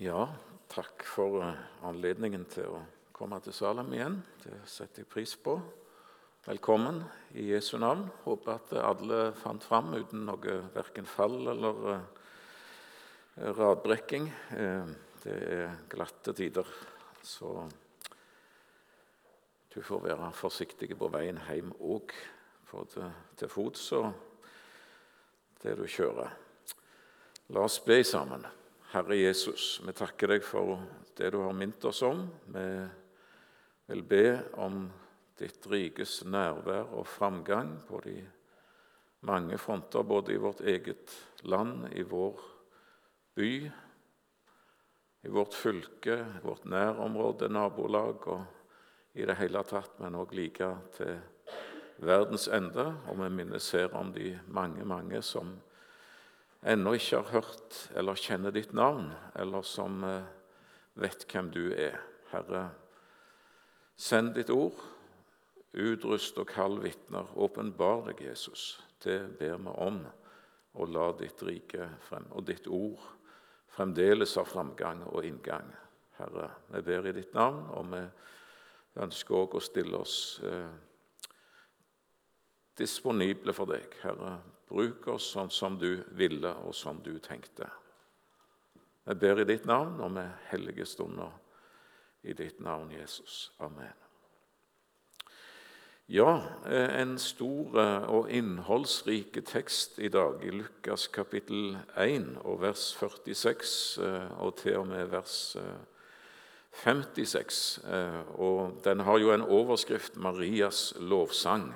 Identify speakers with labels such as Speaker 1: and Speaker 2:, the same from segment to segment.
Speaker 1: Ja, takk for eh, anledningen til å komme til Salem igjen. Det setter jeg pris på. Velkommen i Jesu navn. Håper at alle fant fram uten noe verken fall eller uh, radbrekking. Uh, det er glatte tider, så du får være forsiktig på veien hjem òg, både til fots og det du kjører. La oss be sammen. Herre Jesus, vi takker deg for det du har minnet oss om. Vi vil be om ditt rikes nærvær og framgang på de mange fronter, både i vårt eget land, i vår by, i vårt fylke, i vårt nærområde, nabolag og i det hele tatt, men òg like til verdens ende. Og vi minnes her om de mange, mange som ennå ikke har hørt eller kjenner ditt navn, eller som eh, vet hvem du er. Herre, send ditt ord, utrust og kall vitner, åpenbar deg, Jesus. Det ber vi om, og la ditt rike frem, og ditt ord fremdeles ha framgang og inngang. Herre, vi ber i ditt navn, og vi ønsker òg å stille oss eh, disponible for deg. Herre, Bruk oss sånn som du ville, og som du tenkte. Jeg ber i ditt navn og med hellige stunder i ditt navn, Jesus. Amen. Ja, eh, en stor eh, og innholdsrik tekst i dag, i Lukas kapittel 1 og vers 46 eh, og til og med vers 56. Og den har jo en overskrift 'Marias lovsang'.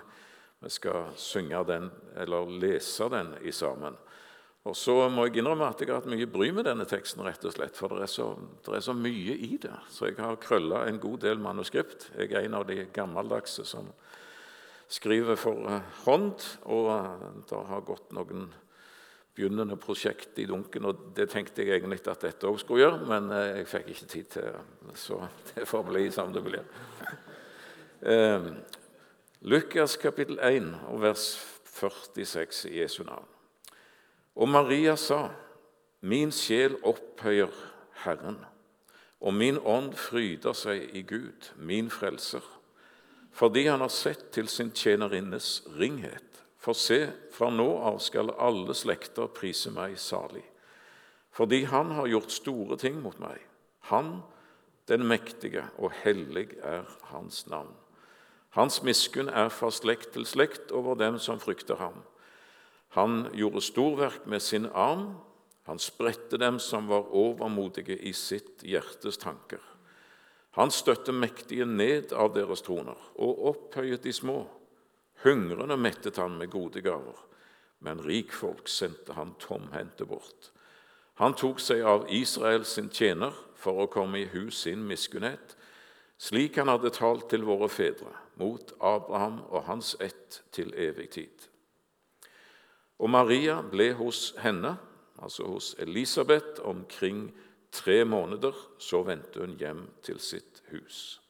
Speaker 1: Vi skal synge den, eller lese den i sammen. Og Så må jeg innrømme at jeg har hatt mye bry med denne teksten, rett og slett, for det er så, det er så mye i det. Så jeg har krølla en god del manuskript. Jeg er en av de gammeldagse som skriver for eh, hånd. Og eh, det har gått noen begynnende prosjekt i dunken, og det tenkte jeg egentlig at dette òg skulle gjøre, men eh, jeg fikk ikke tid til det, så det får bli som det blir. Lukas kapittel 1 og vers 46 i Jesu navn. Og Maria sa, Min sjel opphøyer Herren, og min ånd fryder seg i Gud, min frelser, fordi han har sett til sin tjenerinnes ringhet. For se, fra nå av skal alle slekter prise meg salig, fordi han har gjort store ting mot meg. Han, den mektige, og hellig er hans navn. Hans miskunn er fra slekt til slekt over dem som frykter ham. Han gjorde storverk med sin arm. Han spredte dem som var overmodige i sitt hjertes tanker. Han støtte mektige ned av deres troner og opphøyet de små. Hungrende mettet han med gode gaver, men rikfolk sendte han tomhendte bort. Han tok seg av Israel sin tjener for å komme i hus sin miskunnhet, slik han hadde talt til våre fedre mot Abraham og hans ett til evig tid. Og Maria ble hos henne, altså hos Elisabeth, omkring tre måneder. Så vendte hun hjem til sitt hus.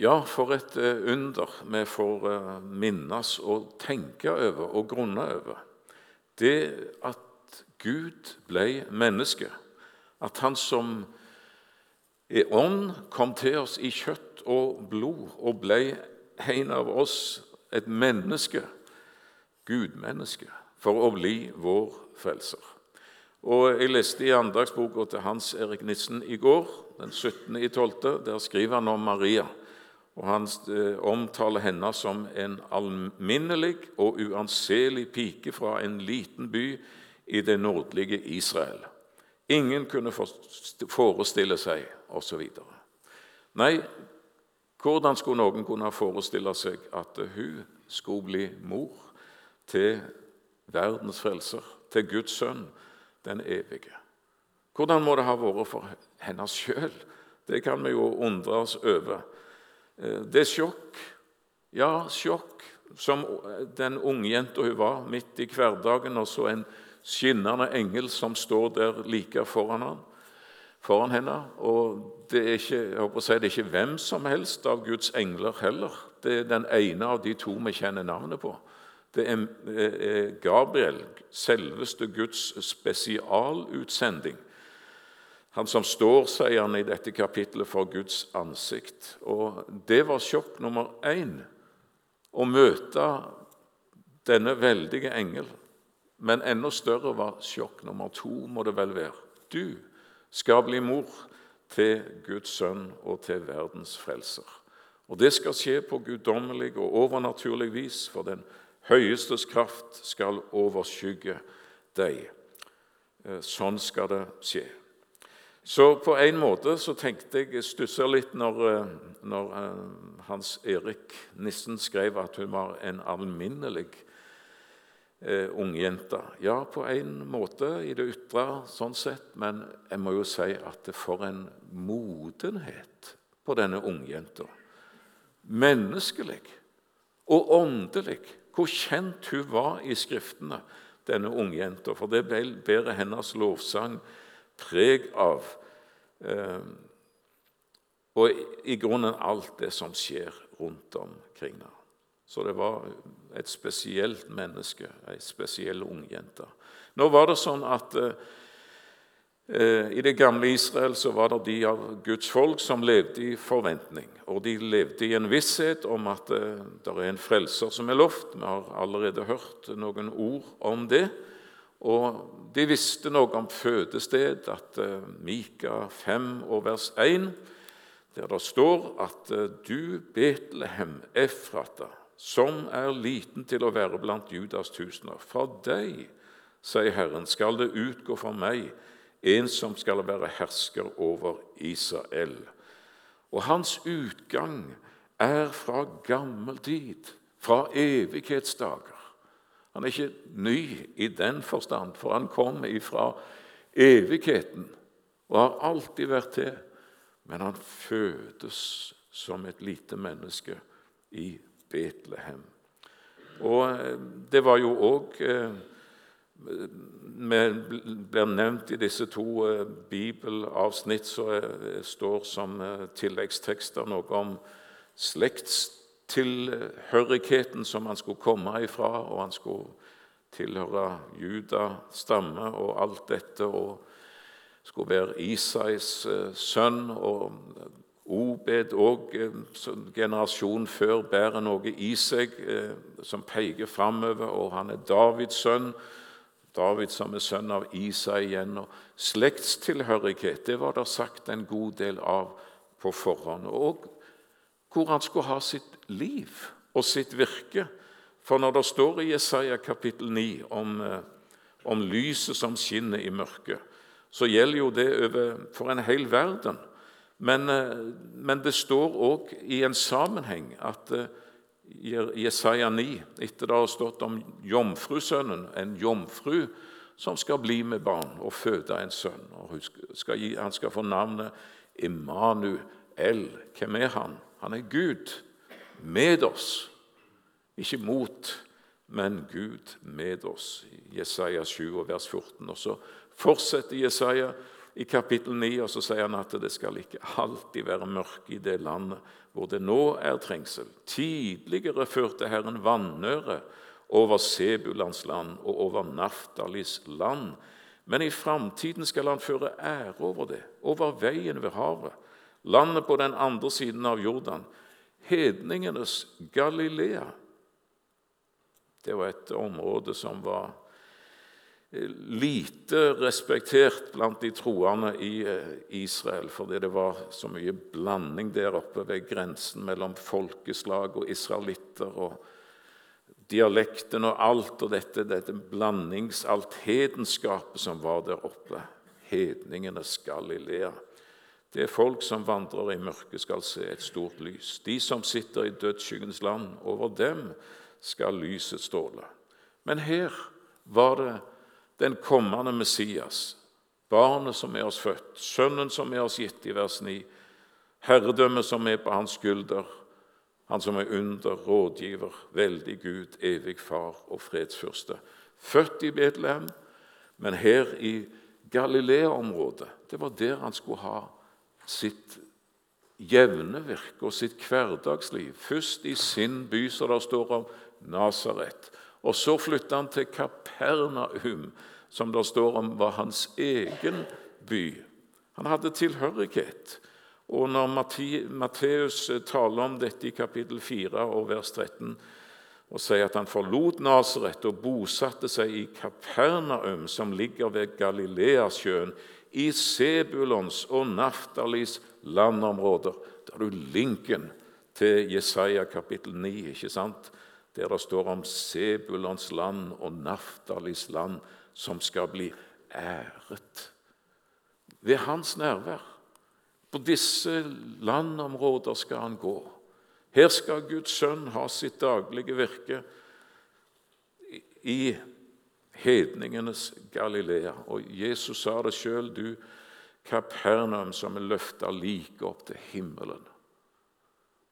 Speaker 1: Ja, for et eh, under vi får eh, minnes og tenke over og grunne over. Det at Gud ble menneske, at Han som er ånd, kom til oss i kjøtt og blod og ble en av oss, et menneske, gudmenneske, for å bli vår frelser. Og Jeg leste i andagsboka til Hans Erik Nissen i går, den 17.12. Der skriver han om Maria. og Han eh, omtaler henne som en alminnelig og uanselig pike fra en liten by i det nordlige Israel. Ingen kunne forestille seg, osv. Nei, hvordan skulle noen kunne forestille seg at hun skulle bli mor til verdens frelser, til Guds sønn, den evige? Hvordan må det ha vært for henne sjøl? Det kan vi jo undre oss over. Eh, det er sjokk. Ja, sjokk. Som den ungjenta hun var midt i hverdagen, og så en skinnende engel som står der like foran ham foran henne. Og det er, ikke, si, det er ikke hvem som helst av Guds engler heller. Det er den ene av de to vi kjenner navnet på. Det er Gabriel, selveste Guds spesialutsending, Han som står, sier han i dette kapittelet, for Guds ansikt. Og det var sjokk nummer én å møte denne veldige engel. Men enda større var sjokk nummer to, må det vel være. Du skal bli mor til Guds sønn og til verdens frelser. Og Det skal skje på guddommelig og overnaturlig vis, for den høyestes kraft skal overskygge deg. Eh, sånn skal det skje. Så på en måte så tenkte jeg Jeg stussa litt når, eh, når eh, Hans Erik Nissen skrev at hun var en alminnelig eh, ungjenta. Ja, på en måte i det ytre, sånn sett, men jeg må jo si at det for en modenhet på denne ungjenta. Menneskelig og åndelig. Hvor kjent hun var i Skriftene, denne ungjenta. For det bærer hennes lovsang preg av. Eh, og i grunnen alt det som skjer rundt omkring henne. Så det var et spesielt menneske, ei spesiell ungjente. Nå var det sånn at eh, eh, i det gamle Israel så var det de av Guds folk som levde i forventning. Og de levde i en visshet om at eh, det er en frelser som er lovt. Vi har allerede hørt noen ord om det. Og de visste noe om fødested, at eh, Mika 5 og vers 1, der det står at eh, du, Betlehem, Efrata, som er liten til å være blant Judas tusener. Fra deg, sier Herren, skal det utgå for meg en som skal være hersker over Israel. Og hans utgang er fra gammel tid, fra evighetsdager. Han er ikke ny i den forstand, for han kom ifra evigheten og har alltid vært til. Men han fødes som et lite menneske i Betlehem. Og eh, det var jo òg det blir nevnt i disse to eh, bibelavsnitt som står som tilleggstekster noe om slektstilhørigheten som han skulle komme ifra, og han skulle tilhøre Juda stamme og alt dette, og skulle være Isais sønn. og Obed og eh, generasjonen før bærer noe i seg eh, som peker framover, og han er Davids sønn. David som er sønn av Isa igjen. og Slektstilhørighet det var det sagt en god del av på forhånd. Og hvor han skulle ha sitt liv og sitt virke. For når det står i Jesaja kapittel 9 om, eh, om lyset som skinner i mørket, så gjelder jo det over for en hel verden. Men, eh, men det står òg i en sammenheng at eh, Jesaja 9, etter det har stått om jomfrusønnen, en jomfru som skal bli med barn og føde en sønn. skal gi, Han skal få navnet Immanuel. Hvem er han? Han er Gud med oss. Ikke mot, men Gud med oss. Jesaja 7, vers 14. Og Så fortsetter Jesaja i kapittel 9, og så sier han at det skal ikke alltid være mørke i det landet hvor det nå er trengsel. Tidligere førte Herren vannøre over Sebulans land og over Naftalis land. Men i framtiden skal han føre ære over det, over veien ved havet, landet på den andre siden av Jordan, hedningenes Galilea. Det var et område som var lite respektert blant de troende i eh, Israel, fordi det var så mye blanding der oppe ved grensen mellom folkeslag og israelitter. og Dialekten og alt og dette, dette blandings, alt hedenskapet som var der oppe. Hedningenes Galilea. Det er folk som vandrer i mørket, skal se et stort lys. De som sitter i dødsskyggens land, over dem skal lyset stråle. Men her var det den kommende Messias, barnet som er oss født, sønnen som er oss gitt i vers 9, herredømmet som er på hans skulder, han som er under, rådgiver, veldig Gud, evig far og fredsfyrste. Født i Betlehem, men her i Galilea-området. Det var der han skulle ha sitt jevne virke og sitt hverdagsliv. Først i sin by, som det står om Nasaret. Og så flytta han til Kapernaum, som det står om var hans egen by. Han hadde tilhørighet. Og når Matteus taler om dette i kapittel 4 og vers 13 og sier at han forlot Nasaret og bosatte seg i Kapernaum, som ligger ved Galileasjøen, i Sebulons og Naftalis landområder. Da har du linken til Jesaja kapittel 9, ikke sant? Der det står om Sebulons land og Naftalis land, som skal bli æret ved hans nærvær. På disse landområder skal han gå. Her skal Guds sønn ha sitt daglige virke i hedningenes Galilea. Og Jesus sa det sjøl, du Kapernaum som er løfta like opp til himmelen.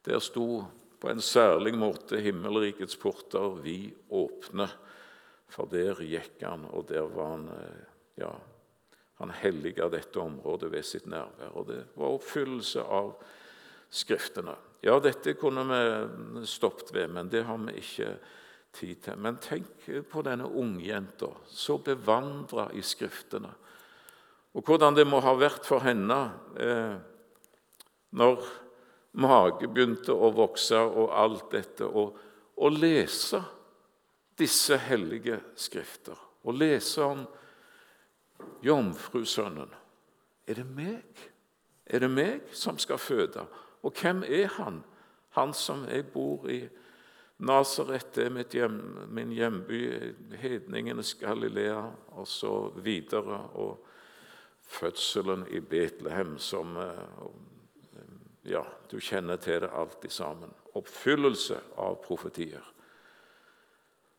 Speaker 1: Der sto på en særlig måte himmelrikets porter vi åpne, for der gikk han, og der var han eh, ja, Han helliga dette området ved sitt nærvær. Og det var oppfyllelse av Skriftene. Ja, dette kunne vi stoppet ved, men det har vi ikke tid til. Men tenk på denne ungjenta, så bevandra i Skriftene. Og hvordan det må ha vært for henne eh, når mage begynte å vokse og alt dette. Å lese disse hellige skrifter. Å lese om jomfrusønnen. Er det meg? Er det meg som skal føde? Og hvem er han? Han som jeg bor i Nasaret, er hjem, min hjemby, hedningenes Galilea, og så videre. Og fødselen i Betlehem, som eh, Ja, du kjenner til det alltid sammen. Oppfyllelse av profetier.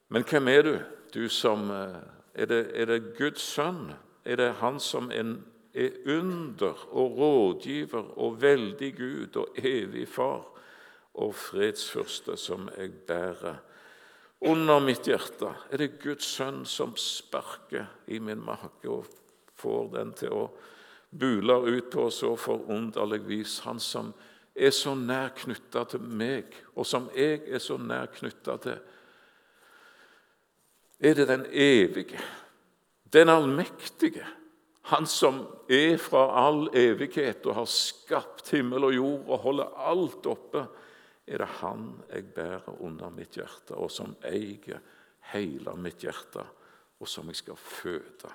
Speaker 1: Men hvem er du, du som eh, Er det, er det Guds sønn? Er det han som er er under og rådgiver og veldig Gud og evig Far og fredsfyrste som jeg bærer. Under mitt hjerte er det Guds sønn som sparker i min mage og får den til å bule ut på så forunderlig vis. Han som er så nær knytta til meg, og som jeg er så nær knytta til. Er det den evige, den allmektige, han som er fra all evighet og har skapt himmel og jord og holder alt oppe, er det Han jeg bærer under mitt hjerte, og som eier hele mitt hjerte, og som jeg skal føde.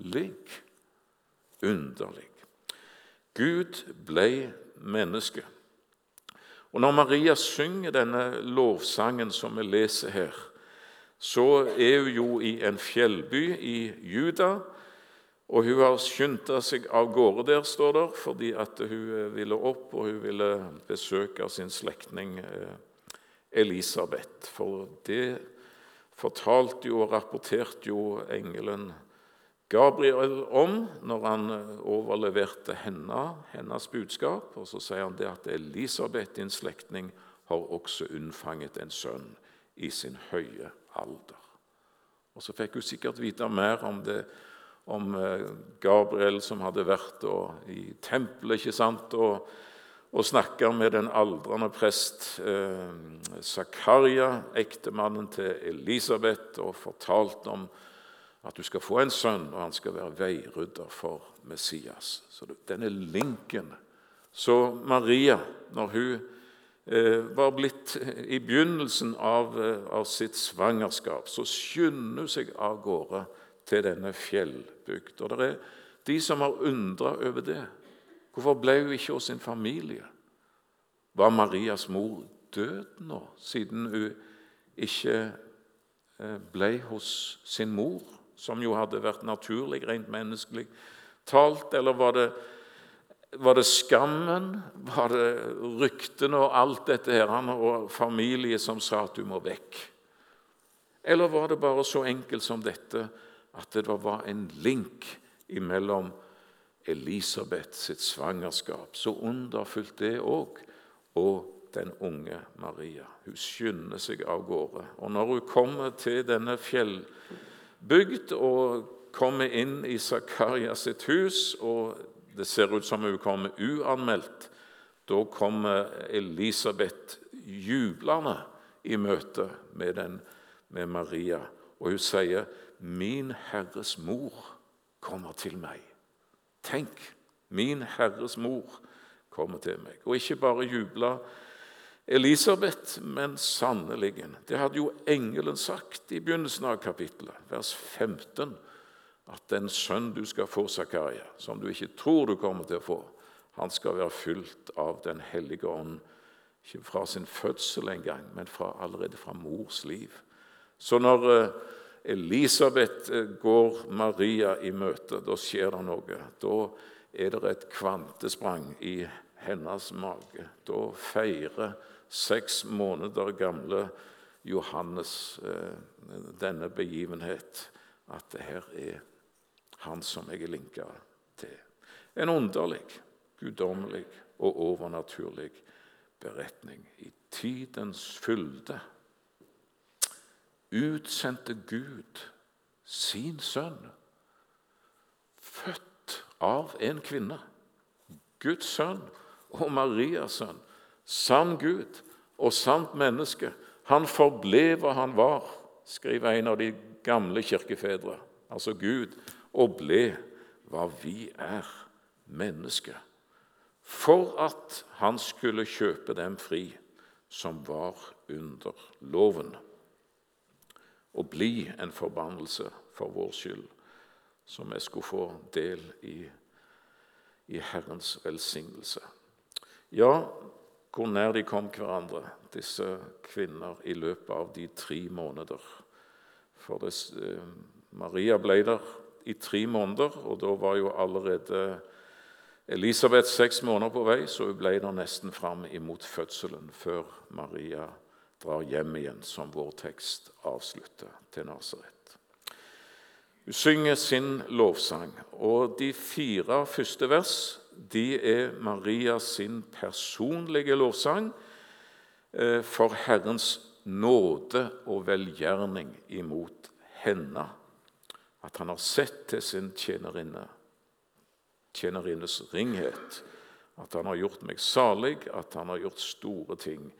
Speaker 1: Underlig. Underlig. Gud ble menneske. Og Når Maria synger denne lovsangen som vi leser her, så er hun jo i en fjellby i Juda. Og hun har skynda seg av gårde der, står det, fordi hun eh, ville opp og hun ville besøke sin slektning eh, Elisabeth. For det fortalte jo og rapporterte jo engelen Gabriel om når han eh, overleverte henne hennes budskap. Og så sier han det at Elisabeth, din slektning, har også unnfanget en sønn i sin høye alder. Og Så fikk hun sikkert vite mer om det, om eh, Gabriel som hadde vært i tempelet ikke sant, og, og snakka med den aldrende prest eh, Zakaria, ektemannen til Elisabeth, og fortalte om at du skal få en sønn, og han skal være veirydder for Messias. Så denne linken Så Maria, når hun Eh, var blitt i begynnelsen av, eh, av sitt svangerskap, så skynder hun seg av gårde til denne fjellbygd. Og det er de som har undra over det. Hvorfor ble hun ikke hos sin familie? Var Marias mor død nå, siden hun ikke eh, ble hos sin mor, som jo hadde vært naturlig, rent menneskelig talt? Eller var det var det skammen? Var det ryktene og alt dette her, og familie som sa at du må vekk? Eller var det bare så enkelt som dette at det var en link imellom Elisabeth sitt svangerskap, så underfullt det òg, og den unge Maria. Hun skynder seg av gårde. Og når hun kommer til denne fjellbygd og kommer inn i Zakaria sitt hus og det ser ut som hun kommer uanmeldt. Da kommer Elisabeth jublende i møte med, den, med Maria, og hun sier, 'Min Herres mor kommer til meg'. Tenk, min Herres mor kommer til meg. Og ikke bare jubla Elisabeth, men sannelig. Det hadde jo engelen sagt i begynnelsen av kapittelet, vers 15, at den sønn du skal få, Zakaria, som du ikke tror du kommer til å få, han skal være fylt av Den hellige ånd, ikke fra sin fødsel engang, men fra, allerede fra mors liv. Så når eh, Elisabeth eh, går Maria i møte, da skjer det noe. Da er det et kvantesprang i hennes mage. Da feirer seks måneder gamle Johannes eh, denne begivenhet, at det her er han som jeg er linka til. En underlig, guddommelig og overnaturlig beretning. I tidens fylde utsendte Gud sin sønn, født av en kvinne. Guds sønn og Marias sønn. Sann Gud og sant menneske. Han forble hva han var, skriver en av de gamle kirkefedre. Altså Gud, og ble hva vi er, mennesker. For at han skulle kjøpe dem fri som var under loven og bli en forbannelse for vår skyld, som vi skulle få del i, i Herrens velsignelse. Ja, hvor nær de kom hverandre, disse kvinner, i løpet av de tre måneder. For det, eh, Maria ble der i tre måneder, og da var jo allerede Elisabeth seks måneder på vei, så hun ble der nesten fram imot fødselen, før Maria drar hjem igjen, som vår tekst avslutter, til Nasaret. Hun synger sin lovsang, og de fire første vers de er Maria sin personlige lovsang eh, for Herrens nåde og velgjerning imot henne. At han har sett til sin tjenerinne, tjenerinnes ringhet. At han har gjort meg salig, at han har gjort store ting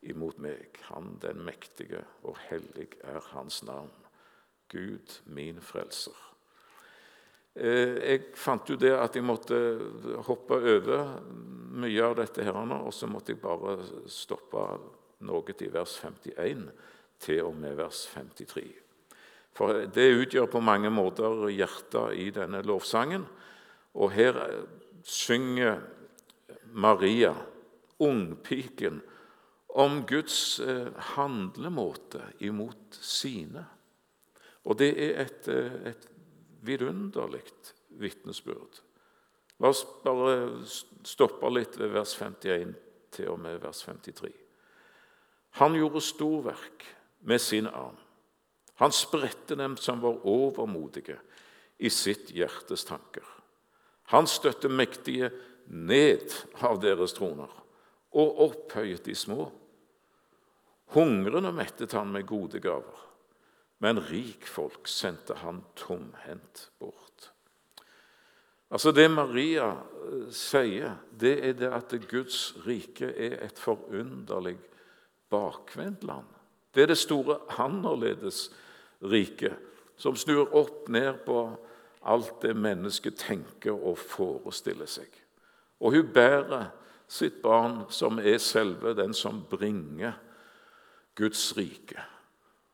Speaker 1: imot meg. Han den mektige og hellig er hans navn. Gud, min frelser. Eh, jeg fant jo det at jeg måtte hoppe over mye av dette, her, og så måtte jeg bare stoppe noe til vers 51 til og med vers 53. For det utgjør på mange måter hjertet i denne lovsangen. Og her synger Maria, ungpiken, om Guds eh, handlemåte imot sine. Og det er et, eh, et vidunderlig vitnesbyrd. La oss bare stoppe litt ved vers 51 til og med vers 53. Han gjorde storverk med sin arm. Han spredte dem som var overmodige i sitt hjertes tanker. Han støtte mektige ned av deres troner og opphøyet de små. Hungrende mettet han med gode gaver, men rikfolk sendte han tomhendt bort. Altså Det Maria eh, sier, det er det at Guds rike er et forunderlig bakvendt land. Det er det store annerledes riket, som snur opp ned på alt det mennesket tenker og forestiller seg. Og hun bærer sitt barn, som er selve den som bringer Guds rike,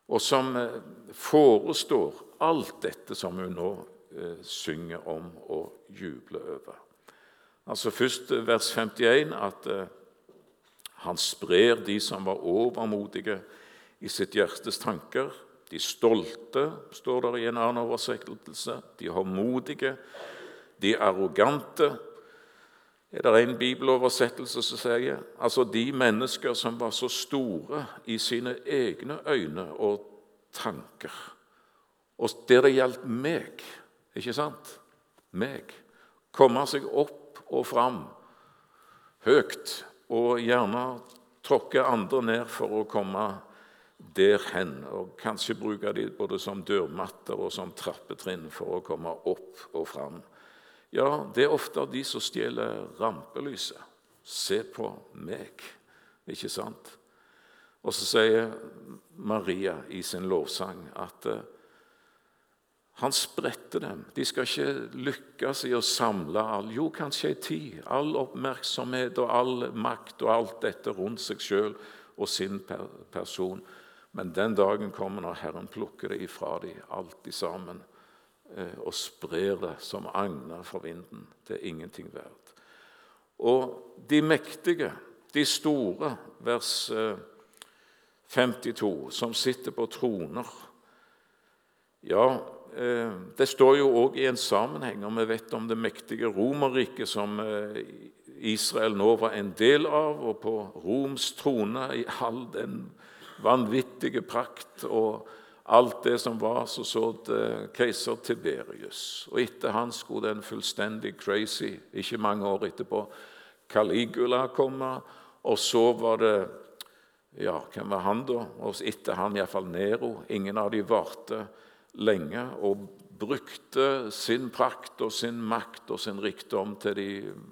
Speaker 1: og som eh, forestår alt dette som hun nå eh, synger om og jubler over. Altså Først eh, vers 51, at han sprer de som var overmodige i sitt hjertes tanker. De stolte, står det i en annen oversettelse. De håndmodige, de arrogante, er det en bibeloversettelse som sier altså de mennesker som var så store i sine egne øyne og tanker. Og der det gjaldt meg, ikke sant? Meg. Komme seg opp og fram høyt, og gjerne tråkke andre ned for å komme der hen. Og kanskje bruke de både som dørmatter og som trappetrinn for å komme opp og fram. Ja, det er ofte de som stjeler rampelyset. Se på meg, ikke sant? Og så sier Maria i sin lovsang at eh, Han spredte dem. De skal ikke lykkes i å samle all Jo, kanskje ei tid. All oppmerksomhet og all makt og alt dette rundt seg sjøl og sin person. Men den dagen kommer når Herren plukker det ifra dem, alt sammen, og sprer det som agner for vinden. Det er ingenting verdt. Og de mektige, de store, vers 52, eh, som sitter på troner Ja, Eh, det står jo òg i en sammenheng, og vi vet om det mektige Romerriket som eh, Israel nå var en del av, og på Roms trone i all den vanvittige prakt og alt det som var, så det keiser Tiberius. Og etter han skulle den fullstendig crazy, ikke mange år etterpå, Caligula komme. Og så var det Ja, hvem var han, da? Og etter han iallfall Nero. Ingen av de varte lenge og brukte sin prakt og sin makt og sin rikdom til de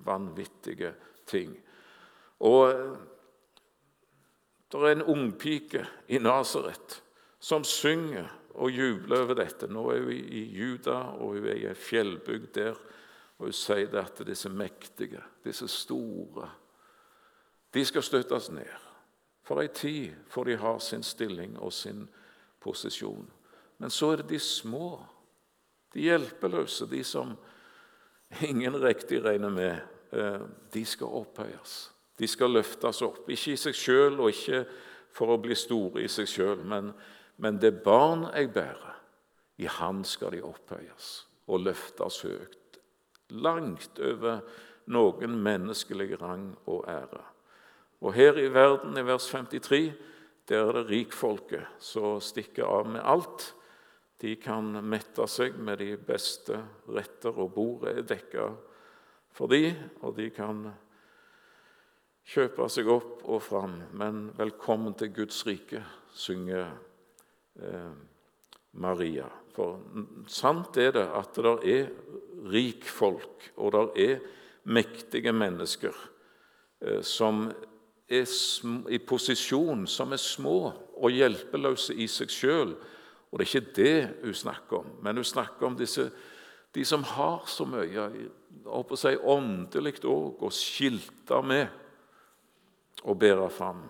Speaker 1: vanvittige ting. Og det er en ungpike i Nasaret som synger og jubler over dette. Nå er hun i Juda, og hun er i ei fjellbygd der. Og hun sier det at disse mektige, disse store, de skal støttes ned. For ei tid får de ha sin stilling og sin posisjon. Men så er det de små, de hjelpeløse, de som ingen riktig regner med. Eh, de skal opphøyes. De skal løftes opp. Ikke i seg sjøl og ikke for å bli store i seg sjøl, men, men det barn jeg bærer, i Han skal de opphøyes og løftes høyt. Langt over noen menneskelig rang og ære. Og her i verden, i vers 53, der er det rikfolket som stikker av med alt. De kan mette seg med de beste retter, og bordet er dekka for de, og de kan kjøpe seg opp og fram. Men 'velkommen til Guds rike', synger Maria. For sant er det at det er rikfolk, og det er mektige mennesker eh, som er i posisjon, som er små og hjelpeløse i seg sjøl og Det er ikke det hun snakker om, men hun snakker om disse, de som har så mye å si, åndelig òg, å skilte med og bære fram.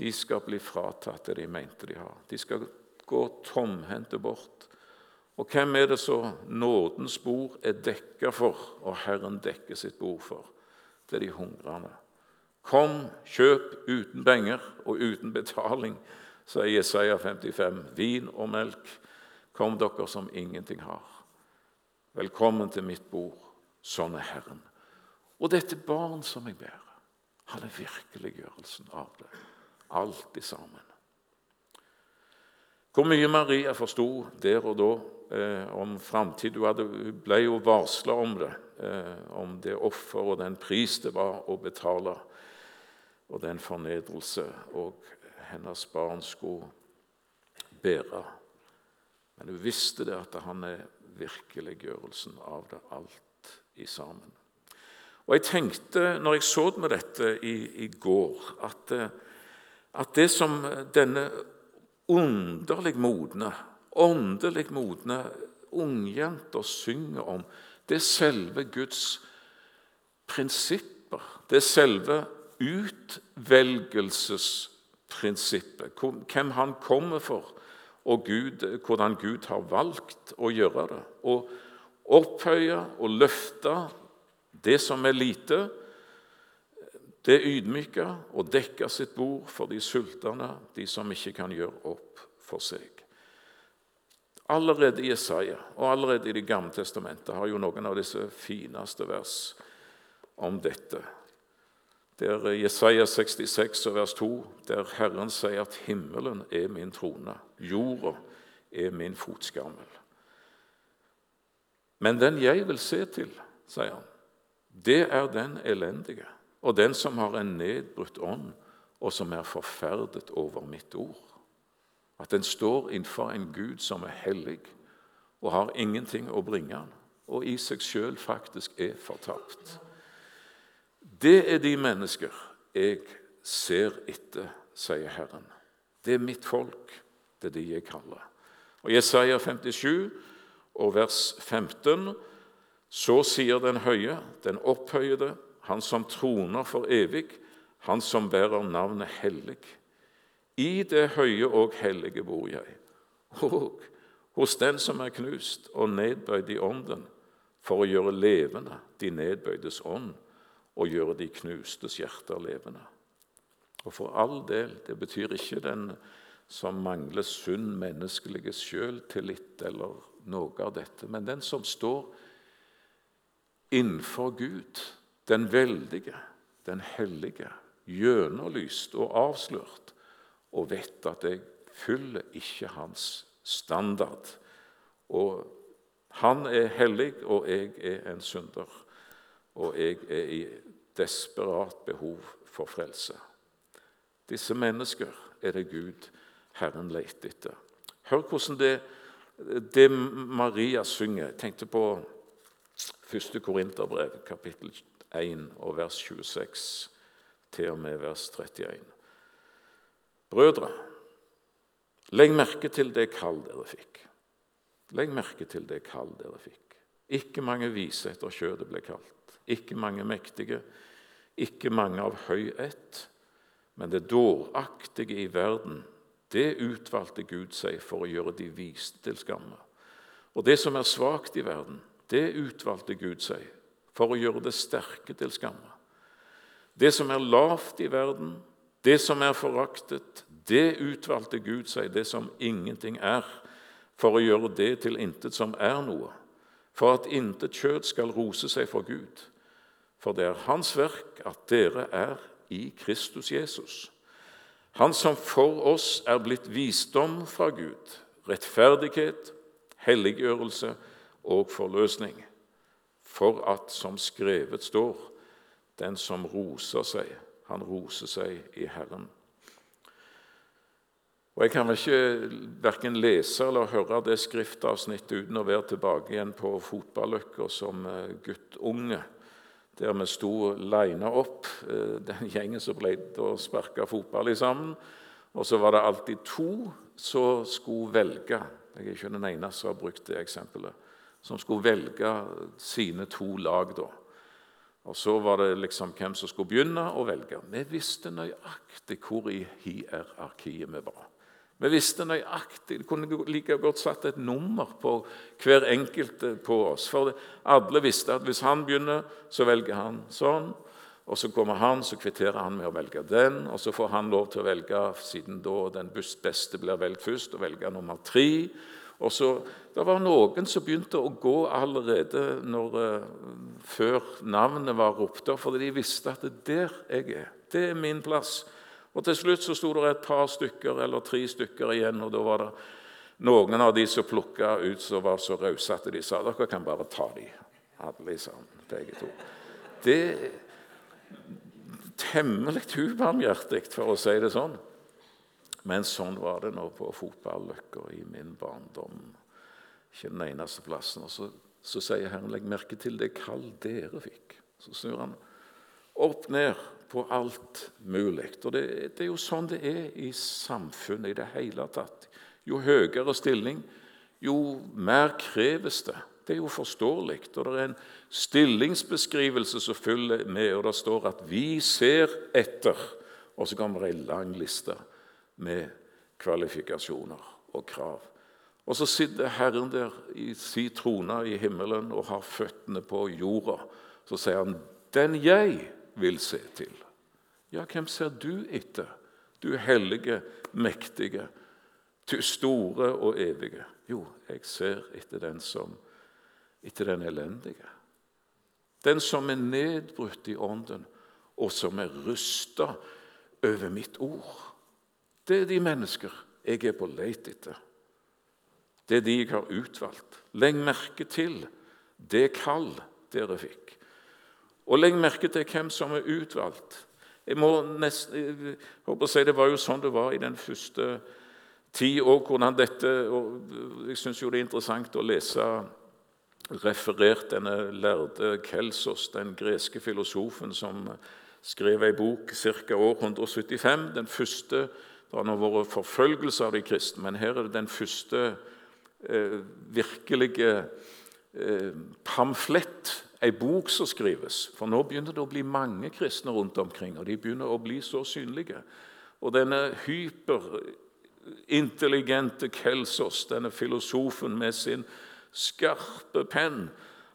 Speaker 1: De skal bli fratatt det de mente de har. De skal gå tomhendte bort. Og hvem er det så nådens bord er dekka for, og Herren dekker sitt bord for? Det er de hungrende. Kom, kjøp uten penger og uten betaling sier Jesaja 55, vin og melk, kom dere som ingenting har. Velkommen til mitt bord. Sånn er Herren. Og dette barn som jeg bærer, han er virkeliggjørelsen av det. Alt i sammen. Hvor mye Maria forsto der og da eh, om framtid Hun ble jo varsla om det, eh, om det offer og den pris det var å betale, og den fornedrelse og hennes barn skulle bære. Men hun visste det at han er virkeliggjørelsen av det alt i sammen. Og Jeg tenkte når jeg så med dette i, i går, at, at, det som denne underlig modne, åndelig modne ungjenta synger om, det er selve Guds prinsipper. Det er selve utvelgelsesprinsippet. hvem han kommer for, og Gud, hvordan Gud har valgt å gjøre det. Å opphøye og løfte det som er lite, det ydmyke og dekke sitt bord for de sultne, de som ikke kan gjøre opp for seg. Allerede i Jesaja og allerede i Det gamle testamentet har jo noen av disse fineste vers om dette. Det er Jesaja 66, vers 2, der Herren sier at himmelen er min trone, jorda er min fotskammel. Men den jeg vil se til, sier han, det er den elendige og den som har en nedbrutt ånd, og som er forferdet over mitt ord. At den står innenfor en Gud som er hellig og har ingenting å bringe han, og i seg sjøl faktisk er fortapt. Det er de mennesker jeg ser etter, sier Herren. Det er mitt folk. Det er de jeg kaller. Og Jesaja 57 og vers 15. Så sier den høye, den opphøyede, han som troner for evig, han som bærer navnet hellig. I det høye og hellige bor jeg, og hos den som er knust og nedbøyd i ånden, for å gjøre levende de nedbøydes ånd og gjøre de knustes hjerter levende. Og for all del, det betyr ikke den som mangler sunn menneskelige sjøltillit eller noe av dette, men den som står innenfor Gud, den veldige, den hellige, gjennomlyst og avslørt, og vet at jeg fyller ikke hans standard. Og han er hellig, og jeg er en synder. Og jeg er i desperat behov for frelse. Disse mennesker er det Gud, Herren, leter etter. Hør hvordan det, det Maria synger. Jeg tenkte på 1. Korinterbrev, kapittel 1, og vers 26 til og med vers 31. Brødre, legg merke til det kall dere fikk. Legg merke til det kall dere fikk. Ikke mange vise etter kjødet ble kalt, ikke mange mektige, ikke mange av høy ett, men det dåraktige i verden, det utvalgte Gud seg for å gjøre de viste til skamme. Og det som er svakt i verden, det utvalgte Gud seg for å gjøre det sterke til skamme. Det som er lavt i verden, det som er foraktet, det utvalgte Gud seg, det som ingenting er, for å gjøre det til intet som er noe, for at intet kjød skal rose seg for Gud. For det er Hans verk at dere er i Kristus Jesus. Han som for oss er blitt visdom fra Gud, rettferdighet, helliggjørelse og forløsning, for at, som skrevet står, den som roser seg, han roser seg i Herren. Og Jeg kan vel ikke verken lese eller høre det skriftavsnittet uten å være tilbake igjen på fotballøkka som eh, guttunge, der vi sto lina opp, eh, den gjengen som pleide å sparke fotball i sammen. Og så var det alltid to som skulle velge. Jeg er ikke den eneste som har brukt det eksempelet. Som skulle velge sine to lag. da. Og Så var det liksom hvem som skulle begynne å velge. Vi visste nøyaktig hvor i hierarkiet vi var. Vi visste nøyaktig, Det kunne like godt satt et nummer på hver enkelt på oss. For alle visste at hvis han begynner, så velger han sånn. Og Så kommer han, så kvitterer han med å velge den. Og så får han lov til å velge, siden da den beste blir valgt først, å velge nummer tre. Og så, Det var noen som begynte å gå allerede når, uh, før navnet var ropt opp, fordi de visste at det er der jeg er. Det er min plass. Og Til slutt så sto det et par stykker eller tre stykker igjen, og da var det noen av de som plukka ut, som var så rause at de sa dere kan bare ta de, alle sammen, begge to. Det er temmelig ubarmhjertig, for å si det sånn. Men sånn var det nå på fotballøkka i min barndom. Ikke den eneste plassen. Og så, så sier Herren, legg merke til det kall dere fikk. Så snur han opp ned på alt mulig. Og det, det, er jo sånn det er i samfunnet i det hele tatt. Jo høyere stilling, jo mer kreves det. Det er jo forståelig. Og det er en stillingsbeskrivelse som følger med, og det står at 'vi ser etter'. Og så kommer det ei lang liste med kvalifikasjoner og krav. Og så sitter Herren der i si trone i himmelen og har føttene på jorda. Så sier han, 'Den jeg vil se til'. Ja, hvem ser du etter? Du hellige, mektige, store og evige. Jo, jeg ser etter den som etter den elendige. Den som er nedbrutt i ånden, og som er rusta over mitt ord. Det er de mennesker jeg er på leit etter. Det er de jeg har utvalgt. Legg merke til det kall dere fikk. Og legg merke til hvem som er utvalgt. Jeg må nesten, jeg håper å si Det var jo sånn det var i den første tid òg, hvordan dette og Jeg syns det er interessant å lese referert denne lærde Kelsos, den greske filosofen som skrev ei bok ca. år 175. Den første det har nå vært forfølgelse av de kristne, men her er det den første eh, virkelige eh, pamflett, ei bok som skrives. For nå begynner det å bli mange kristne rundt omkring, og de begynner å bli så synlige. Og denne hyperintelligente Kelsos, denne filosofen med sin skarpe penn,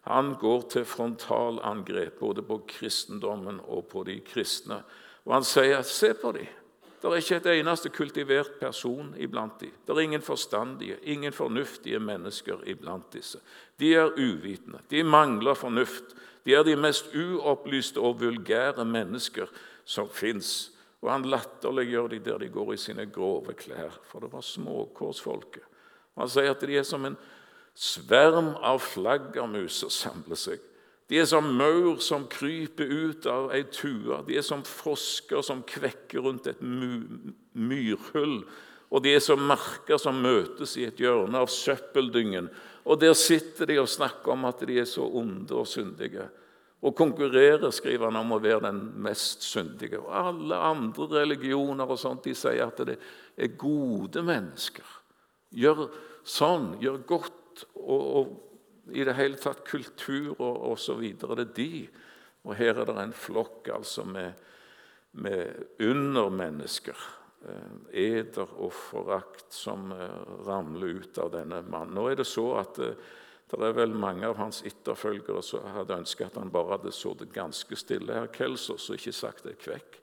Speaker 1: han går til frontalangrep både på kristendommen og på de kristne. Og han sier, 'Se på dem. Det er ikke et eneste kultivert person iblant dem. Det er ingen forstandige, ingen fornuftige mennesker iblant disse. De er uvitende, de mangler fornuft. De er de mest uopplyste og vulgære mennesker som fins. Og han latterliggjør de der de går i sine grove klær, for det var småkårsfolket. Han sier at de er som en sverm av flaggermus som samler seg. De er som maur som kryper ut av ei tue. De er som frosker som kvekker rundt et myrhull. Og de er som marker som møtes i et hjørne av søppeldyngen. Og der sitter de og snakker om at de er så onde og syndige. Og konkurrerer, skriver han, om å være den mest syndige. Og alle andre religioner og sånt, de sier at det er gode mennesker. Gjør sånn, gjør godt. og, og i det hele tatt kultur og osv. Det er de. Og her er det en flokk altså med, med undermennesker. Eh, eder og forakt som eh, ramler ut av denne mannen. Nå er det så at eh, det er vel mange av hans etterfølgere som hadde ønsket at han bare hadde sittet ganske stille her Kelsos og ikke sagt et kvekk.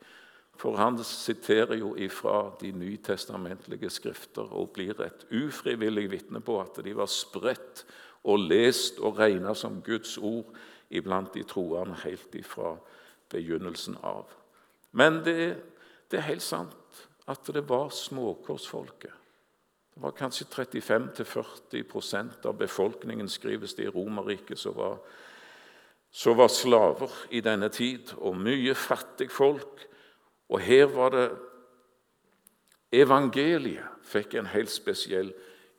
Speaker 1: For han siterer jo ifra de nytestamentlige skrifter og blir et ufrivillig vitne på at de var spredt og lest og regna som Guds ord iblant de troende helt ifra begynnelsen av. Men det, det er helt sant at det var småkorsfolket. Det var kanskje 35-40% av befolkningen skrives det i Romerriket som var, var slaver i denne tid, og mye fattig folk. Og her var det Evangeliet fikk en helt spesiell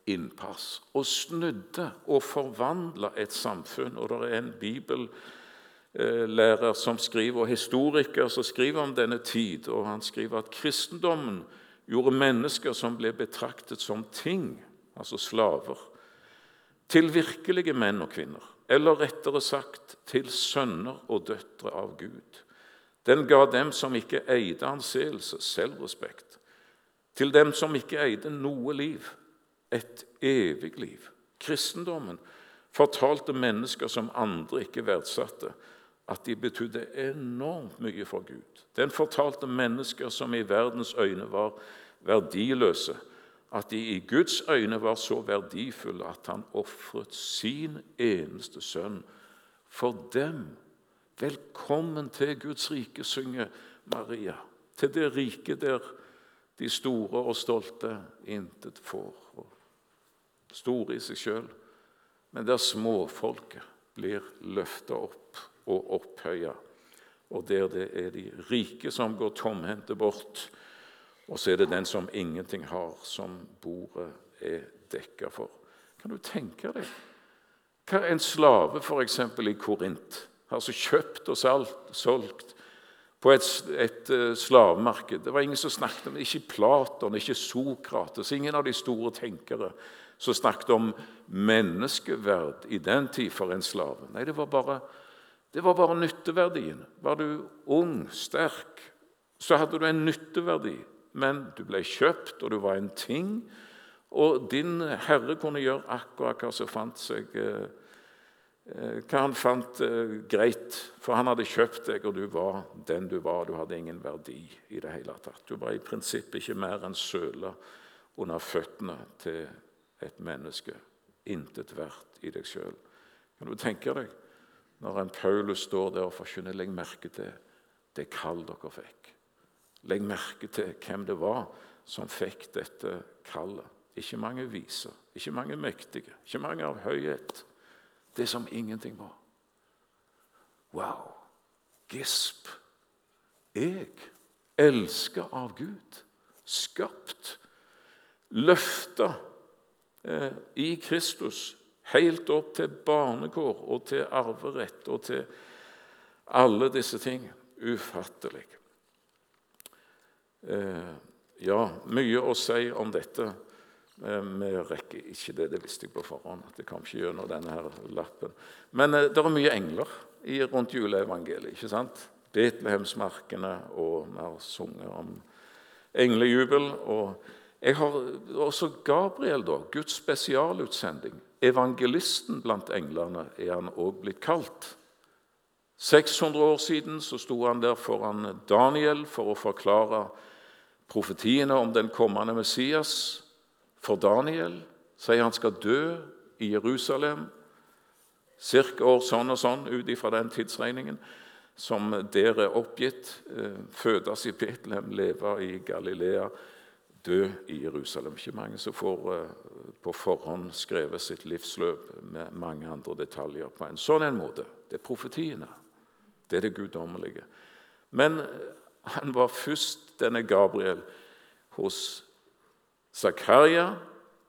Speaker 1: innpass og snudde og forvandla et samfunn. Og det er en bibellærer som skriver, og historiker som skriver om denne tid. og Han skriver at kristendommen gjorde mennesker som ble betraktet som ting, altså slaver, til virkelige menn og kvinner. Eller rettere sagt til sønner og døtre av Gud. Den ga dem som ikke eide anseelse, selvrespekt. Til dem som ikke eide noe liv, et evig liv. Kristendommen fortalte mennesker som andre ikke verdsatte, at de betydde enormt mye for Gud. Den fortalte mennesker som i verdens øyne var verdiløse, at de i Guds øyne var så verdifulle at han ofret sin eneste sønn for dem. Velkommen til Guds rike, synger Maria. Til det rike der de store og stolte intet får store i seg sjøl, men der småfolket blir løfta opp og opphøya. Og der det er de rike som går tomhendte bort, og så er det den som ingenting har, som bordet er dekka for. Kan du tenke deg hva en slave f.eks. i Korint har så kjøpt og solgt på et, et uh, slavemarked. Det var ingen som snakket om det. Ikke Platon, ikke Sokrates, ingen av de store tenkere som snakket om menneskeverd i den tid for en slave. Nei, det var bare, det var bare nytteverdien. Var du ung, sterk, så hadde du en nytteverdi. Men du ble kjøpt, og du var en ting. Og din herre kunne gjøre akkurat hva som fant seg eh, eh, hva han fant eh, greit, for han hadde kjøpt deg, og du var den du var. Du hadde ingen verdi i det hele tatt. Du var i prinsippet ikke mer enn søla under føttene til et menneske. Intet verdt i deg sjøl. Kan du tenke deg når en Paulus står der og forkynner, legg merke til det kall dere fikk. Legg merke til hvem det var som fikk dette kallet. Ikke mange vise, ikke mange mektige, ikke mange av høyhet. Det som ingenting var. Wow! Gisp! Jeg, elska av Gud, skapt, løfta i Kristus helt opp til barnekår og til arverett og til alle disse ting. Ufattelig. Eh, ja, mye å si om dette. Eh, vi rekker ikke det, det visste jeg på forhånd. at det kom ikke gjennom denne her lappen. Men eh, det er mye engler rundt juleevangeliet. ikke sant? Betlehemsmarkene, og vi har sunget om englejubel. og jeg har også Gabriel, da, Guds spesialutsending. Evangelisten blant englene er han òg blitt kalt. 600 år siden så sto han der foran Daniel for å forklare profetiene om den kommende Messias. For Daniel sier han skal dø i Jerusalem ca. år sånn og sånn ut ifra den tidsregningen som der er oppgitt. Eh, fødes i Betlehem, leve i Galilea, dø i Jerusalem. Ikke mange som får eh, på forhånd skrevet sitt livsløp med mange andre detaljer på en sånn en måte. Det er profetiene. Det er det guddommelige. Men han var først, denne Gabriel, hos Zakaria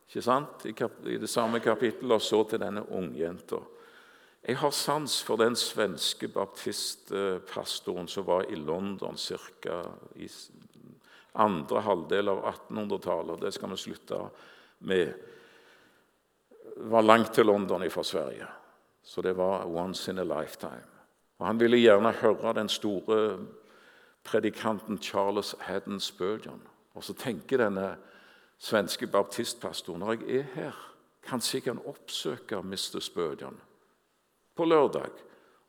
Speaker 1: ikke sant? I, det samme kapittelet, og så til denne ungjenta. Jeg har sans for den svenske baptistpastoren som var i London ca. i andre halvdel av 1800-tallet. Det skal vi slutte med. var langt til London fra Sverige, så det var once in a lifetime. Og Han ville gjerne høre den store predikanten Charles Haddon Spurgeon. Og så tenker denne svenske baptistpastoren når jeg er her, kanskje jeg kan oppsøke Mr. Spurgeon på lørdag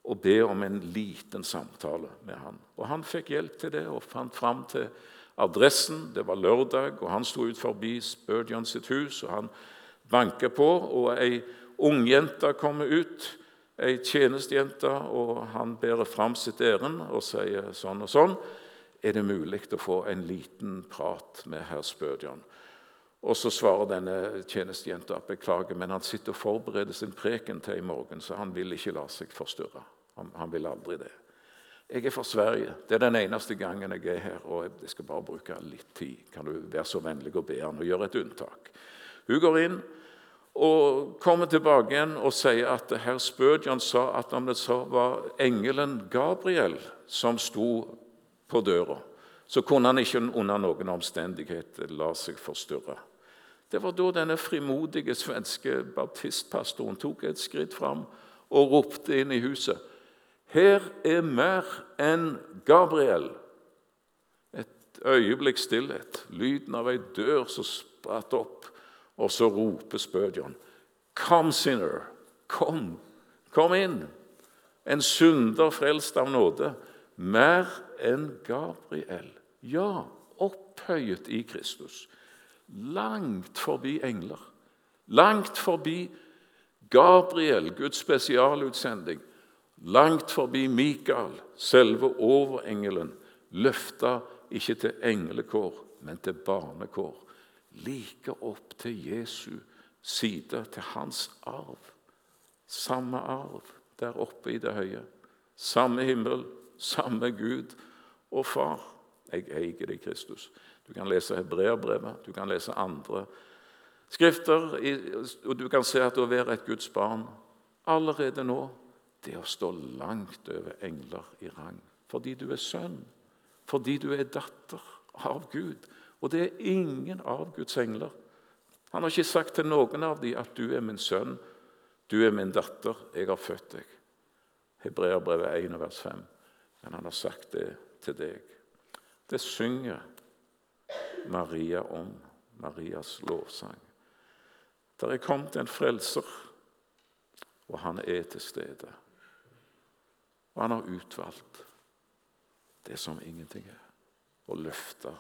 Speaker 1: og be om en liten samtale med han. Og Han fikk hjelp til det og fant fram til adressen. Det var lørdag, og han sto ut forbi Spurgeon sitt hus. og Han banker på, og ei ungjente kommer ut, ei tjenestejente, og han bærer fram sitt ærend og sier sånn og sånn. Er det mulig å få en liten prat med herr Spurgeon? Og så svarer denne tjenestejenta beklager, men han sitter og forbereder sin preken til i morgen, så han vil ikke la seg forstyrre. Han, han, vil aldri det. Jeg er fra Sverige. Det er den eneste gangen jeg er her, og jeg skal bare bruke litt tid. Kan du være så vennlig å be han å gjøre et unntak? Hun går inn og kommer tilbake igjen og sier at herr Spurgeon sa at om det så var engelen Gabriel som sto på døra, så kunne han ikke under noen omstendighet la seg forstyrre. Det var da denne frimodige svenske baptistpastoren tok et skritt fram og ropte inn i huset. Her er mer enn Gabriel. Et øyeblikk stillhet, lyden av ei dør som spratt opp, og så roper Spurgeon. Kom, sinner, kom, kom inn. En synder frelst av nåde. Mer enn Gabriel. Ja, opphøyet i Kristus langt forbi engler. Langt forbi Gabriel, Guds spesialutsending. Langt forbi Mikael, selve overengelen. Løfta ikke til englekår, men til barnekår. Like opp til Jesu side, til hans arv. Samme arv der oppe i det høye. Samme himmel, samme Gud og Far. Jeg eier deg, Kristus. Du kan lese hebreerbrevet, du kan lese andre skrifter, og du kan se at å være et Guds barn allerede nå det å stå langt over engler i rang. Fordi du er sønn, fordi du er datter av Gud. Og det er ingen av Guds engler. Han har ikke sagt til noen av dem at 'du er min sønn, du er min datter, jeg har født deg'. Hebreerbrevet 1, vers 5. Men han har sagt det til deg. Det synger Maria om. Marias lovsang. Der er kommet en frelser, og han er til stede. Og han har utvalgt det som ingenting er, og løfta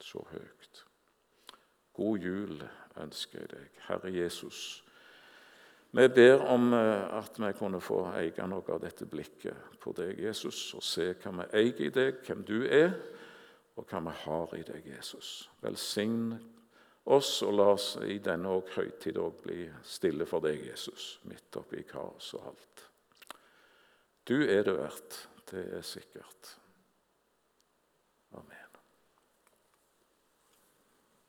Speaker 1: så høyt. God jul ønsker jeg deg, Herre Jesus. Vi ber om eh, at vi kunne få eie noe av dette blikket på deg, Jesus, og se hva vi eier i deg, hvem du er og hva vi har i deg, Jesus. Velsign oss, og la oss i denne høytid òg bli stille for deg, Jesus, midt oppi kaos og alt. Du er det verdt, det er sikkert.